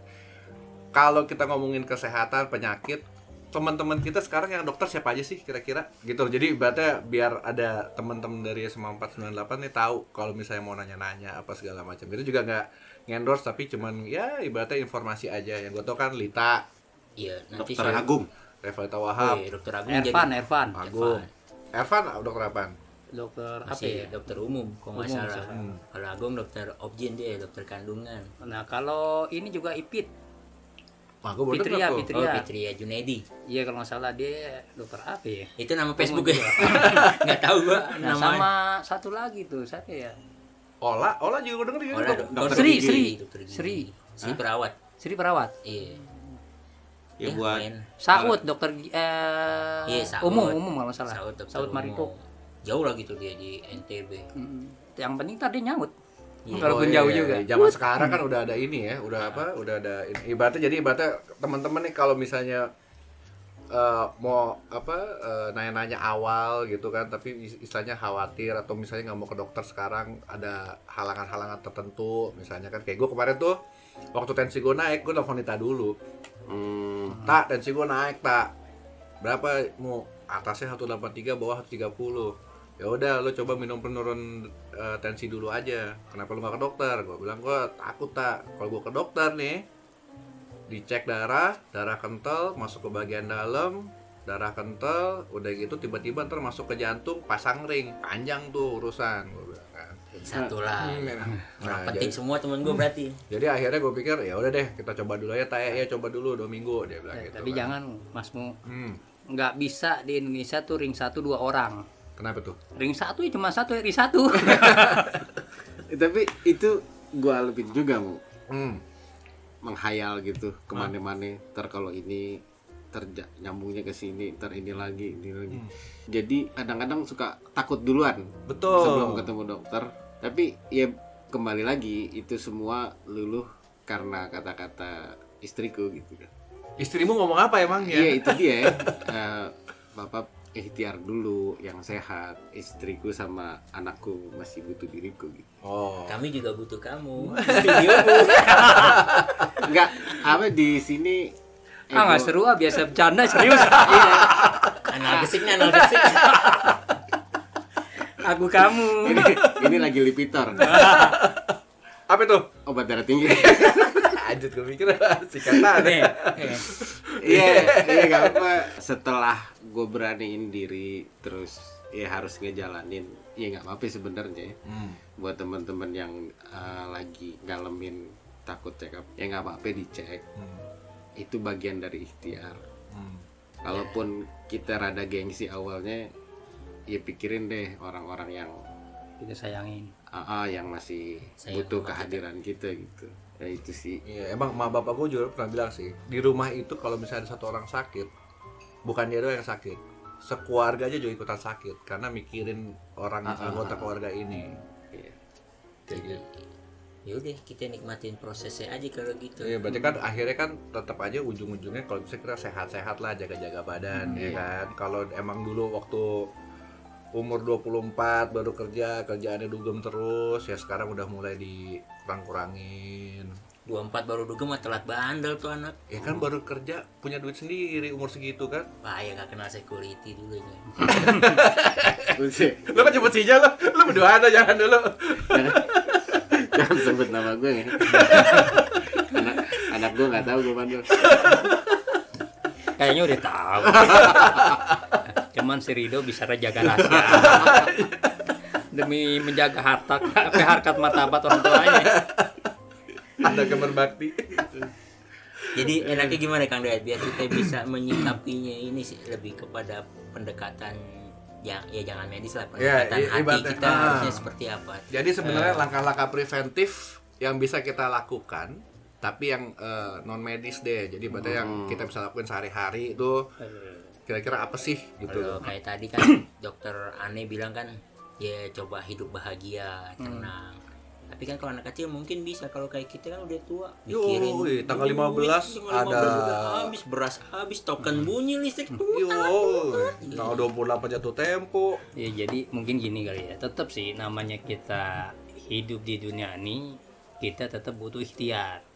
kalau kita ngomongin kesehatan penyakit, teman-teman kita sekarang yang dokter siapa aja sih kira-kira gitu. Jadi ibaratnya biar ada teman-teman dari SMA 498 nih tahu kalau misalnya mau nanya-nanya apa segala macam. Itu juga nggak ngendorse tapi cuman ya ibaratnya informasi aja. Yang gue tau kan Lita, Iya, nanti Dokter saya- Agung. Revalita Wahab, Wih, dokter Agung Ervan, jadi Ervan. Agung, Ervan, dokter apaan? Dokter apa ya? dokter umum kalau nggak salah. salah. Kalau Agung dokter objin dia dokter kandungan. Nah, kalau ini juga Ipit. Wah, gue baru Fitria. Fitria. Oh, Fitria Junedi. Iya kalau nggak salah dia dokter apa ya? Itu nama Facebook ya? [LAUGHS] Nggak tahu gua Nah, namanya. sama satu lagi tuh, siapa ya? Ola, Ola juga gue denger juga. Dok. dokter Dokter Sri, gigi, Sri. dokter gigi. Sri. Sri perawat. Sri perawat. Iya. ya Ya, buat main. Saud dokter eh, Iya, Saud. umum umum kalau nggak salah. Saud, dokter Saud Mariko. umum. Jauh lah gitu dia di NTB. Mm. Yang penting tadi nyaut. Iya. Walaupun Oh, jauh iya, juga. iya. Zaman sekarang kan udah ada ini ya, udah apa? Udah ada ini. ibaratnya jadi ibaratnya teman-teman nih kalau misalnya eh, mau apa eh, nanya-nanya awal gitu kan, tapi is- istilahnya khawatir atau misalnya nggak mau ke dokter sekarang ada halangan-halangan tertentu, misalnya kan kayak gue kemarin tuh waktu tensi gue naik, gue telepon Nita dulu, hmm, tak tensi gue naik tak berapa mau atasnya 183 bawah 130 ya udah lo coba minum penurun eh, tensi dulu aja. Kenapa lo gak ke dokter? Gue bilang gue takut tak kalau gue ke dokter nih dicek darah darah kental masuk ke bagian dalam darah kental udah gitu tiba-tiba ntar masuk ke jantung pasang ring. Panjang tuh urusan gue bilang kan. Satu lah. Nah, penting jadi, semua temen gue berarti. jadi akhirnya gue pikir ya udah deh kita coba dulu ya taya ya coba dulu dua minggu dia bilang Eh, gitu tapi kan. jangan Masmu hmm, nggak bisa di Indonesia tuh ring satu dua orang. Kenapa tuh? Ring satu ya cuma satu ring satu. [LAUGHS] eh, tapi itu gua lebih juga mau hmm. menghayal gitu ke mana-mana ter kalau ini terja nyambungnya ke sini ter ini lagi ini lagi. Jadi kadang-kadang suka takut duluan betul. sebelum ketemu dokter. Tapi ya kembali lagi itu semua luluh karena kata-kata istriku gitu kan. Istrimu ngomong apa emangnya? iya itu dia. [LAUGHS] Eh, bapak ikhtiar dulu yang sehat istriku sama anakku masih butuh diriku gitu Oh. Kami juga butuh kamu. [LAUGHS] [LAUGHS] Enggak apa di sini ah nggak ego- seru ah biasa bercanda [LAUGHS] serius. Analgesik nih, analgesik. Aku kamu. ini, ini lagi lipitor Apa itu? obat darah tinggi Anjir gue pikir [LAUGHS] singkatan. Nih, eh, iya iya gak apa setelah gue beraniin diri terus ya harus ngejalanin ya nggak apa-apa sebenarnya ya. Hmm. buat teman-teman yang uh, lagi ngalamin takut check up ya nggak apa-apa dicek Hmm. itu bagian dari ikhtiar Hmm. kalaupun kita rada gengsi awalnya ya pikirin deh orang-orang yang kita sayangin. ah ah, yang masih Sayang butuh kehadiran kita gitu ya itu sih Iya, emang ma bapak gue juga pernah bilang sih, di rumah itu kalau misalnya ada satu orang sakit, bukan dia doang yang sakit, sekeluarga aja juga ikutan sakit karena mikirin orang Ah, ah, anggota ah. keluarga ini. Iya. Kayak gitu. Yaudah, kita nikmatin prosesnya aja kalau gitu. Iya, berarti kan akhirnya kan tetap aja ujung-ujungnya kalau bisa kita sehat-sehat lah, jaga-jaga badan, ya Iya. kan. Kalau emang dulu waktu umur 24 baru kerja, kerjaannya dugem terus, ya sekarang udah mulai dikurang-kurangin. 24 baru dugem mah telat bandel tuh anak. Ya kan baru kerja, punya duit sendiri umur segitu kan. Bahaya gak kenal security dulu ini. Buset. Lo kan jemput si lo, lo berdua ada jangan dulu. [LAUGHS] jangan sebut nama gue ya anak anak gue nggak tahu gue bandel Kayaknya udah tahu. [LAUGHS] Cuman si Rido bisa jaga rahasia. [LAUGHS] Demi menjaga harta, apa harkat martabat orang tuanya. Ada kamar bakti. Jadi enaknya gimana Kang Dayat biar kita bisa menyikapinya ini sih lebih kepada pendekatan ya, ya jangan medis lah Ya, pendekatan i- hati kita ah. harusnya seperti apa. Jadi sebenarnya langkah-langkah preventif yang bisa kita lakukan, tapi yang non medis deh. Jadi berarti yang kita bisa lakukan sehari-hari itu kira-kira apa sih gitu. Kalau kayak tadi kan [CLEARS THROAT] dokter Ane bilang kan ya coba hidup bahagia, tenang. Tapi kan kalau anak kecil mungkin bisa kalau kayak kita kan udah tua mikirin Yoi, tanggal duit, 15 tanggal 15 ada- habis beras habis token bunyi listrik tuh Yo, tanggal 28 jatuh tempo. Ya jadi mungkin gini kali ya. Tetap sih namanya kita hidup di dunia ini kita tetap butuh ikhtiar.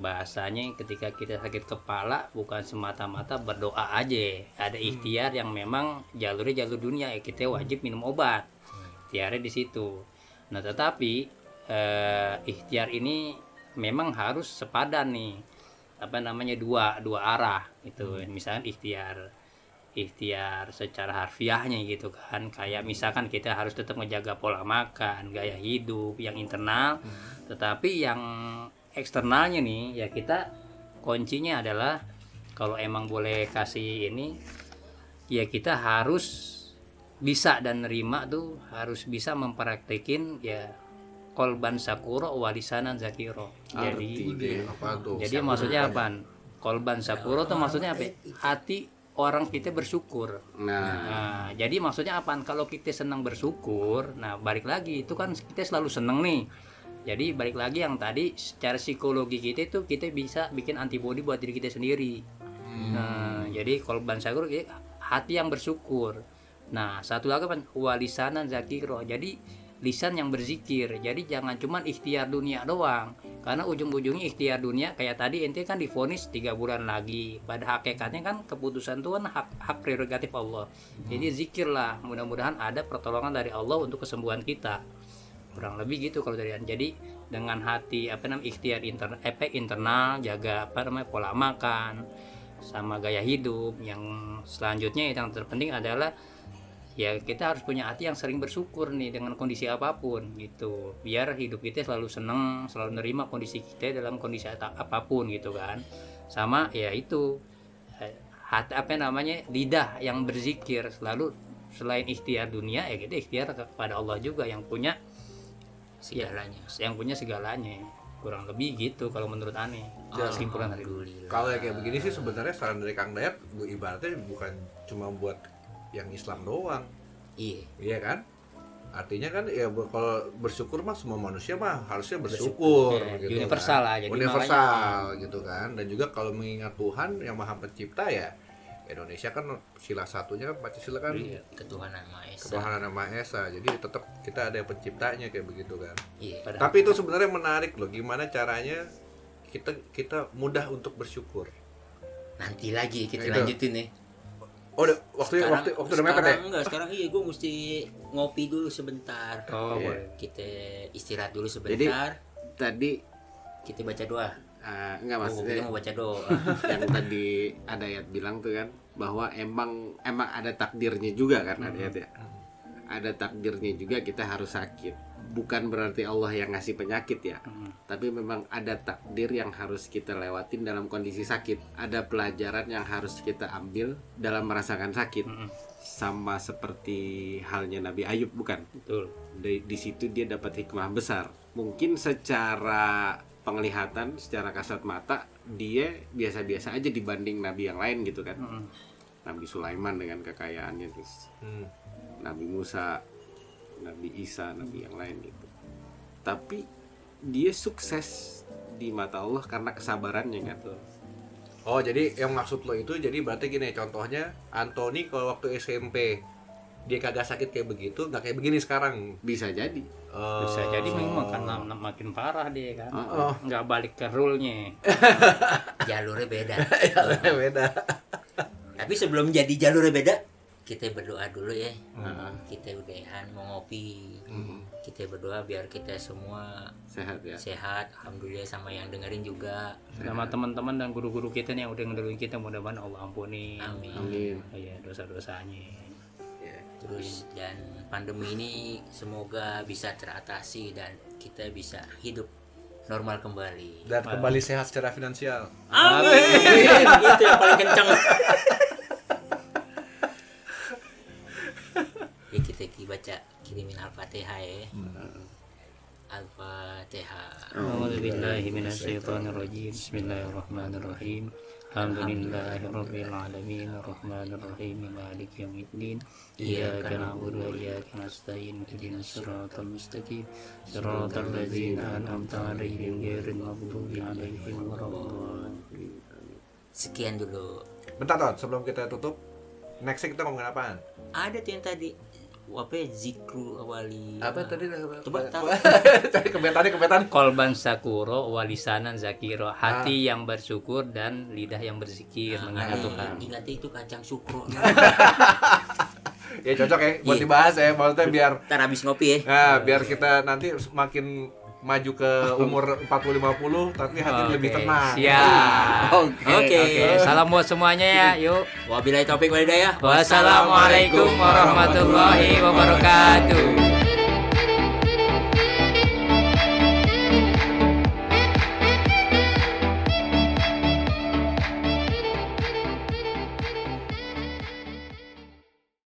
Bahasanya ketika kita sakit kepala bukan semata-mata berdoa aja. Ada ikhtiar yang memang jalurnya jalur dunia ya kita wajib minum obat. Ikhtiarnya di situ. Nah, tetapi eh, ikhtiar ini memang harus sepadan nih. Apa namanya dua dua arah gitu. Misalnya ikhtiar ikhtiar secara harfiahnya gitu kan kayak misalkan kita harus tetap menjaga pola makan gaya hidup yang internal tetapi yang eksternalnya nih ya kita kuncinya adalah kalau emang boleh kasih ini ya kita harus bisa dan nerima tuh harus bisa mempraktekin ya kolban sakuro walisanan zakiro Arti jadi. Apa tuh? jadi maksudnya apa kolban sakuro tuh maksudnya apa? Hati orang kita bersyukur. Nah, Nah, jadi maksudnya apa? Kalau kita senang bersyukur, nah balik lagi itu kan kita selalu seneng nih. Jadi balik lagi yang tadi secara psikologi kita itu kita bisa bikin antibodi buat diri kita sendiri. Nah, jadi sakuro kita hati yang bersyukur. Nah, satu lagi apa? Walisanan zakiro. Jadi lisan yang berzikir. Jadi jangan cuman ikhtiar dunia doang. Karena ujung-ujungnya ikhtiar dunia kayak tadi ente kan difonis tiga bulan lagi. Pada hakikatnya kan keputusan Tuhan hak hak prerogatif Allah. Jadi zikirlah. Mudah-mudahan ada pertolongan dari Allah untuk kesembuhan kita. Kurang lebih gitu kalau dari Jadi dengan hati apa namanya ikhtiar internal, efek internal, jaga apa namanya pola makan, sama gaya hidup. Yang selanjutnya yang terpenting adalah ya kita harus punya hati yang sering bersyukur nih dengan kondisi apa pun gitu. Biar hidup kita selalu seneng selalu nerima kondisi kita dalam kondisi apa pun gitu kan. Sama ya itu eh, hati apa namanya lidah yang berzikir. Selalu selain ikhtiar dunia ya kita ikhtiar kepada Allah juga yang punya segalanya yang punya segalanya kurang lebih gitu kalau menurut aneh kesimpulan dari dulu. Kalau kayak begini sih sebenarnya saran dari Kang Dayat bu ibaratnya bukan cuma buat yang Islam doang, iya iya kan? Artinya kan ya kalau bersyukur mah semua manusia mah harusnya bersyukur, Ya, gitu universal kan. lah, jadi universal gitu kan. Dan juga kalau mengingat Tuhan yang Maha Pencipta ya Indonesia kan sila satunya kan Pancasila kan Iya. ketuhanan maha esa ketuhanan yang Maha Esa. Jadi tetap kita ada yang penciptanya kayak begitu kan. iya Tapi itu sebenarnya menarik loh gimana caranya kita kita mudah untuk bersyukur. nanti lagi kita Itu. lanjutin nih Oh, udah, waktu waktu waktu udah mepet ya? sekarang enggak sekarang iya gue mesti ngopi dulu sebentar oh Iya. boleh kita istirahat dulu sebentar tadi kita baca doa eh, enggak oh, maksudnya mau baca doa. [LAUGHS] yang tadi ada ayat bilang tuh kan bahwa emang emang ada takdirnya juga kan ada ayat ya? Ada takdirnya juga kita harus sakit. Bukan berarti Allah yang ngasih penyakit ya. Hmm. tapi memang ada takdir yang harus kita lewatin dalam kondisi sakit. Ada pelajaran yang harus kita ambil dalam merasakan sakit. Mm-mm. sama seperti halnya Nabi Ayub bukan? Betul. Di, di situ dia dapat hikmah besar. Mungkin secara penglihatan, secara kasat mata dia biasa-biasa aja dibanding nabi yang lain gitu kan. Mm-mm. Nabi Sulaiman dengan kekayaannya terus Hmm. Nabi Musa, Nabi Isa, nabi yang lain gitu. Tapi dia sukses di mata Allah karena kesabarannya kan. Oh, jadi yang maksud lo itu jadi berarti gini contohnya Anthony kalau waktu SMP dia kagak sakit kayak begitu, nggak kayak begini sekarang. Bisa jadi. Oh. bisa jadi memang karena makin parah dia kan Oh. nggak balik ke rule-nya [LAUGHS] jalurnya beda [LAUGHS] Ya, beda. tapi sebelum jadi jalurnya beda kita berdoa dulu ya Heeh. kita udahan mau ngopi Hmm. kita berdoa biar kita semua Sehat ya. sehat alhamdulillah sama yang dengerin juga sama teman-teman dan guru-guru kita nih yang udah ngedengerin kita mudah-mudahan Allah ampuni amin Amin. Iya dosa-dosanya terus dan pandemi ini semoga bisa teratasi dan kita bisa hidup normal kembali. Dan kembali sehat secara finansial. amin. Itu yang paling kencang [LAUGHS] ya kita ki baca kirimin al-fatihah ya al-fatihah minasyaitonirrajim. Bismillahirrahmanirrahim. Alhamdulillahi rabbil alamin. Arrahmanir rahim Maliki yaumiddin. Iyyaka na'budu wa iyyaka nasta'in. Ihdinas siratal mustaqim. Siratal ladzina an'amta 'alaihim ghairil maghdubi 'alaihim waladdallin. Sekian dulu. Bentar Ton, sebelum kita tutup, nextnya kita ngomongin apaan? ada tuh yang tadi apa ya, zikru awali Apa tadi? coba tahu [LAUGHS] Tadi kebetan kebetan. Kolban sakuro walisanan zakiro Hati yang bersyukur dan lidah yang berzikir Mengingat Tuhan ingat itu kacang sukro [LAUGHS] Ya cocok ya buat Iya. dibahas ya, maksudnya biar ntar habis ngopi ya Nah, biar kita nanti semakin maju ke umur 40 50 tapi hati Oke, lebih tenang. Siap Oke. Oke. Salam buat semuanya ya. Yuk. wabillahi taufiq walhidayah Wassalamualaikum warahmatullahi wabarakatuh.